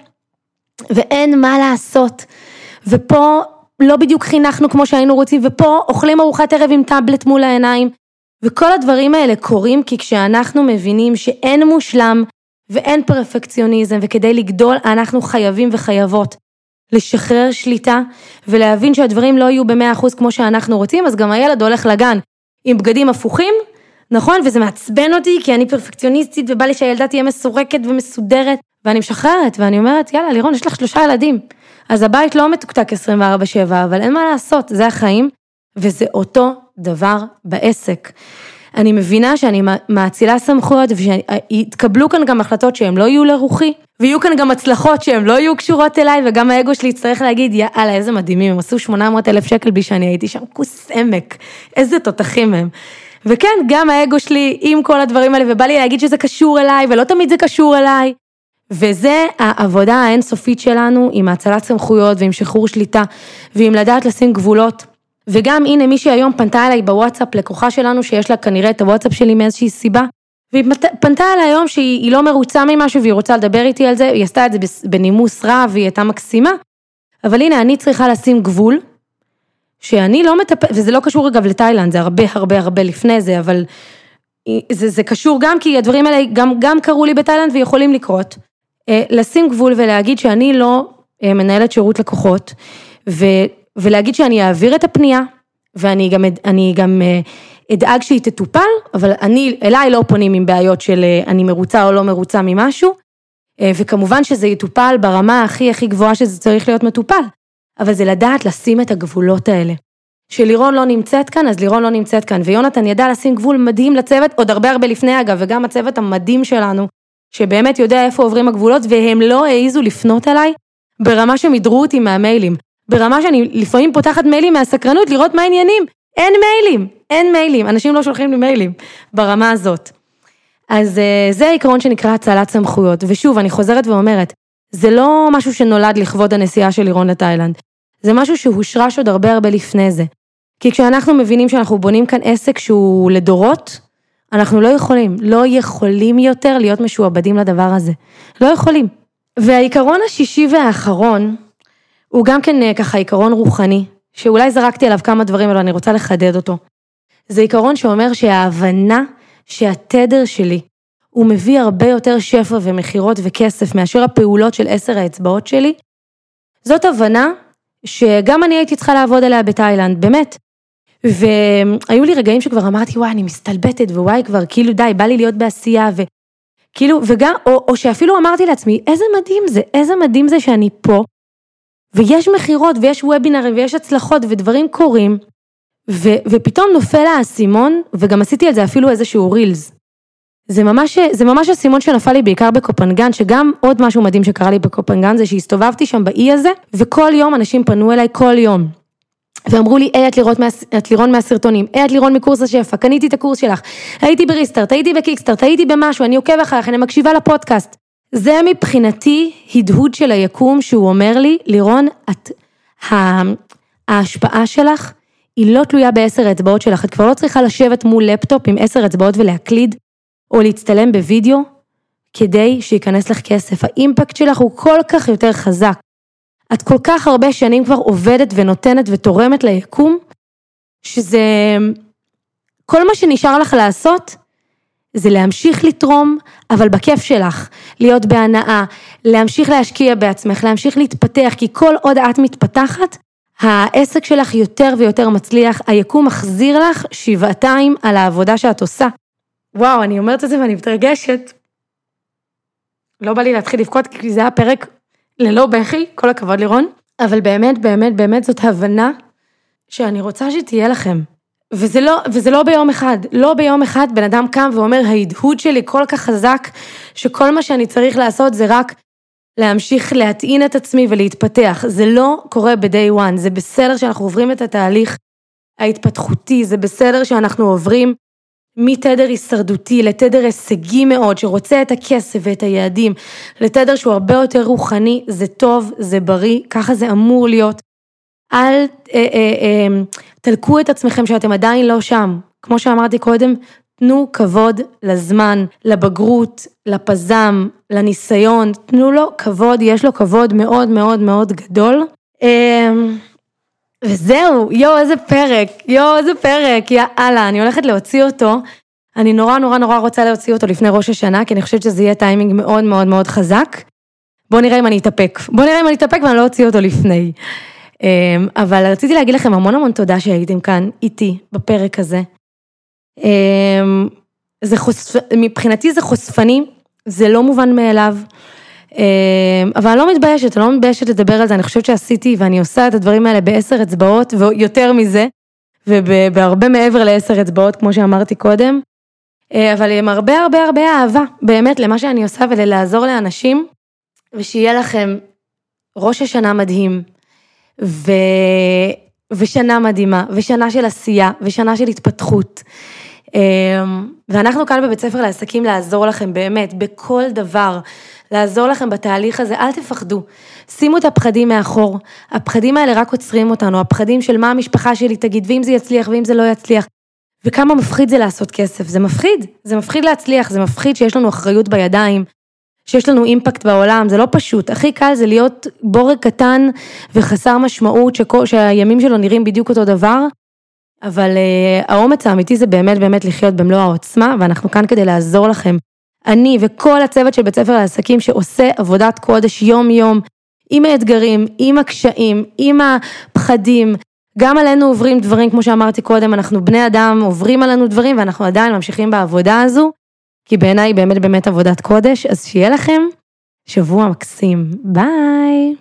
ואין מה לעשות. ופה לא בדיוק חינכנו כמו שהיינו רוצים, ופה אוכלים ארוחת ערב עם טאבלט מול העיניים. וכל הדברים האלה קורים כי כשאנחנו מבינים שאין מושלם ואין פרפקציוניזם, וכדי לגדול אנחנו חייבים וחייבות לשחרר שליטה ולהבין שהדברים לא יהיו במאה אחוז כמו שאנחנו רוצים, אז גם הילד הולך לגן עם בגדים הפוכים, נכון? וזה מעצבן אותי כי אני פרפקציוניסטית ובא לי שהילדה תהיה מסורקת ומסודרת, ואני משחררת, ואני אומרת, יאללה, לירון, יש לך שלושה ילדים. אז הבית לא מתוקתק 24-7, אבל אין מה לעשות, זה החיים, וזה אותו דבר בעסק. אני מבינה שאני מאצילה סמכויות, ושיתקבלו כאן גם החלטות שהן לא יהיו לרוחי, ויהיו כאן גם הצלחות שהן לא יהיו קשורות אליי, וגם האגו שלי יצטרך להגיד, יאללה, איזה מדהימים, הם עשו 800 אלף שקל בלי שאני הייתי שם, כוס עמק, איזה תותחים הם. וכן, גם האגו שלי עם כל הדברים האלה, ובא לי להגיד שזה קשור אליי, ולא תמיד זה קשור אליי. וזה העבודה האינסופית שלנו עם האצלת סמכויות ועם שחרור שליטה ועם לדעת לשים גבולות. וגם הנה מישהי היום פנתה אליי בוואטסאפ, לקוחה שלנו שיש לה כנראה את הוואטסאפ שלי מאיזושהי סיבה. והיא פנתה אליי היום שהיא לא מרוצה ממשהו והיא רוצה לדבר איתי על זה, היא עשתה את זה בנימוס רב והיא הייתה מקסימה. אבל הנה אני צריכה לשים גבול, שאני לא מטפלת, וזה לא קשור אגב לתאילנד, זה הרבה הרבה הרבה לפני זה, אבל זה, זה קשור גם כי הדברים האלה גם, גם קרו לי בתאילנד ויכולים לקרות. אה, לשים גבול ולהגיד שאני לא אה, מנהלת שירות לקוחות, ולהגיד שאני אעביר את הפנייה, ואני גם, אני גם אה, אדאג שהיא תטופל, אבל אני, אליי לא פונים עם בעיות של אני מרוצה או לא מרוצה ממשהו, וכמובן שזה יטופל ברמה הכי הכי גבוהה שזה צריך להיות מטופל, אבל זה לדעת לשים את הגבולות האלה. שלירון לא נמצאת כאן, אז לירון לא נמצאת כאן, ויונתן ידע לשים גבול מדהים לצוות, עוד הרבה הרבה לפני אגב, וגם הצוות המדהים שלנו, שבאמת יודע איפה עוברים הגבולות, והם לא העזו לפנות אליי ברמה שהם הדרו אותי מהמיילים. ברמה שאני לפעמים פותחת מיילים מהסקרנות לראות מה העניינים. אין מיילים, אין מיילים, אנשים לא שולחים לי מיילים ברמה הזאת. אז אה, זה העיקרון שנקרא הצלת סמכויות, ושוב, אני חוזרת ואומרת, זה לא משהו שנולד לכבוד הנסיעה של לירון לתאילנד, זה משהו שהושרש עוד הרבה הרבה לפני זה. כי כשאנחנו מבינים שאנחנו בונים כאן עסק שהוא לדורות, אנחנו לא יכולים, לא יכולים יותר להיות משועבדים לדבר הזה. לא יכולים. והעיקרון השישי והאחרון, הוא גם כן אה, ככה עיקרון רוחני, שאולי זרקתי עליו כמה דברים, אבל אני רוצה לחדד אותו. זה עיקרון שאומר שההבנה שהתדר שלי, הוא מביא הרבה יותר שפע ומכירות וכסף מאשר הפעולות של עשר האצבעות שלי, זאת הבנה שגם אני הייתי צריכה לעבוד עליה בתאילנד, באמת. והיו לי רגעים שכבר אמרתי, וואי, אני מסתלבטת, ווואי, כבר כאילו די, בא לי להיות בעשייה, וכאילו, וגם, או, או שאפילו אמרתי לעצמי, איזה מדהים זה, איזה מדהים זה שאני פה, ויש מכירות, ויש וובינרים, ויש הצלחות, ודברים קורים, ו, ופתאום נופל האסימון, וגם עשיתי על זה אפילו איזשהו רילס. זה ממש, אסימון שנפל לי בעיקר בקופנגן, שגם עוד משהו מדהים שקרה לי בקופנגן זה שהסתובבתי שם באי הזה, וכל יום אנשים פנו אליי כל יום. ואמרו לי, היי, את לירון מהסרטונים, היי, את לירון מקורס השפע, קניתי את הקורס שלך, הייתי בריסטארט, הייתי בקיקסטארט, הייתי במשהו, אני עוקב אחריך, אני מקשיבה לפודקאסט. זה מבחינתי הדהוד של היקום שהוא אומר לי, לירון, את, ההשפעה שלך היא לא תלויה בעשר האצבעות שלך, את כבר לא צריכה לשבת מול לפטופ עם עשר אצבעות ולהקליד, או להצטלם בווידאו, כדי שייכנס לך כסף. האימפקט שלך הוא כל כך יותר חזק. את כל כך הרבה שנים כבר עובדת ונותנת ותורמת ליקום, שזה... כל מה שנשאר לך לעשות, זה להמשיך לתרום, אבל בכיף שלך, להיות בהנאה, להמשיך להשקיע בעצמך, להמשיך להתפתח, כי כל עוד את מתפתחת, העסק שלך יותר ויותר מצליח, היקום מחזיר לך שבעתיים על העבודה שאת עושה. וואו, אני אומרת את זה ואני מתרגשת. לא בא לי להתחיל לבכות כי זה היה פרק ללא בכי, כל הכבוד לירון, אבל באמת, באמת, באמת זאת הבנה שאני רוצה שתהיה לכם. וזה לא, וזה לא ביום אחד, לא ביום אחד בן אדם קם ואומר, ההדהוד שלי כל כך חזק, שכל מה שאני צריך לעשות זה רק להמשיך להטעין את עצמי ולהתפתח. זה לא קורה ב-day one, זה בסדר שאנחנו עוברים את התהליך ההתפתחותי, זה בסדר שאנחנו עוברים מתדר הישרדותי לתדר הישגי מאוד, שרוצה את הכסף ואת היעדים, לתדר שהוא הרבה יותר רוחני, זה טוב, זה בריא, ככה זה אמור להיות. אל אה, אה, אה, תלקו את עצמכם שאתם עדיין לא שם. כמו שאמרתי קודם, תנו כבוד לזמן, לבגרות, לפזם, לניסיון, תנו לו כבוד, יש לו כבוד מאוד מאוד מאוד גדול. וזהו, יואו, איזה פרק, יואו, איזה פרק, יאללה, אני הולכת להוציא אותו. אני נורא נורא נורא רוצה להוציא אותו לפני ראש השנה, כי אני חושבת שזה יהיה טיימינג מאוד מאוד מאוד חזק. בואו נראה אם אני אתאפק. בואו נראה אם אני אתאפק ואני לא אוציא אותו לפני. אמ, אבל רציתי להגיד לכם המון המון תודה שהייתם כאן איתי בפרק הזה. אמ, זה חושפ... מבחינתי זה חושפני, זה לא מובן מאליו. אמ, אבל אני לא מתביישת, אני לא מתביישת לדבר על זה, אני חושבת שעשיתי ואני עושה את הדברים האלה בעשר אצבעות ויותר מזה, ובהרבה מעבר לעשר אצבעות, כמו שאמרתי קודם, אה, אבל עם הרבה הרבה הרבה אהבה, באמת, למה שאני עושה ולעזור לאנשים, ושיהיה לכם ראש השנה מדהים, ו... ושנה מדהימה, ושנה של עשייה, ושנה של התפתחות. אמ, ואנחנו כאן בבית ספר לעסקים לעזור לכם באמת, בכל דבר. לעזור לכם בתהליך הזה, אל תפחדו. שימו את הפחדים מאחור. הפחדים האלה רק עוצרים אותנו, הפחדים של מה המשפחה שלי תגיד, ואם זה יצליח ואם זה לא יצליח. וכמה מפחיד זה לעשות כסף, זה מפחיד, זה מפחיד להצליח, זה מפחיד שיש לנו אחריות בידיים, שיש לנו אימפקט בעולם, זה לא פשוט. הכי קל זה להיות בורג קטן וחסר משמעות, שכל, שהימים שלו נראים בדיוק אותו דבר, אבל uh, האומץ האמיתי זה באמת באמת לחיות במלוא העוצמה, ואנחנו כאן כדי לעזור לכם אני וכל הצוות של בית ספר לעסקים שעושה עבודת קודש יום-יום, עם האתגרים, עם הקשיים, עם הפחדים. גם עלינו עוברים דברים, כמו שאמרתי קודם, אנחנו בני אדם, עוברים עלינו דברים ואנחנו עדיין ממשיכים בעבודה הזו, כי בעיניי באמת באמת עבודת קודש, אז שיהיה לכם שבוע מקסים. ביי.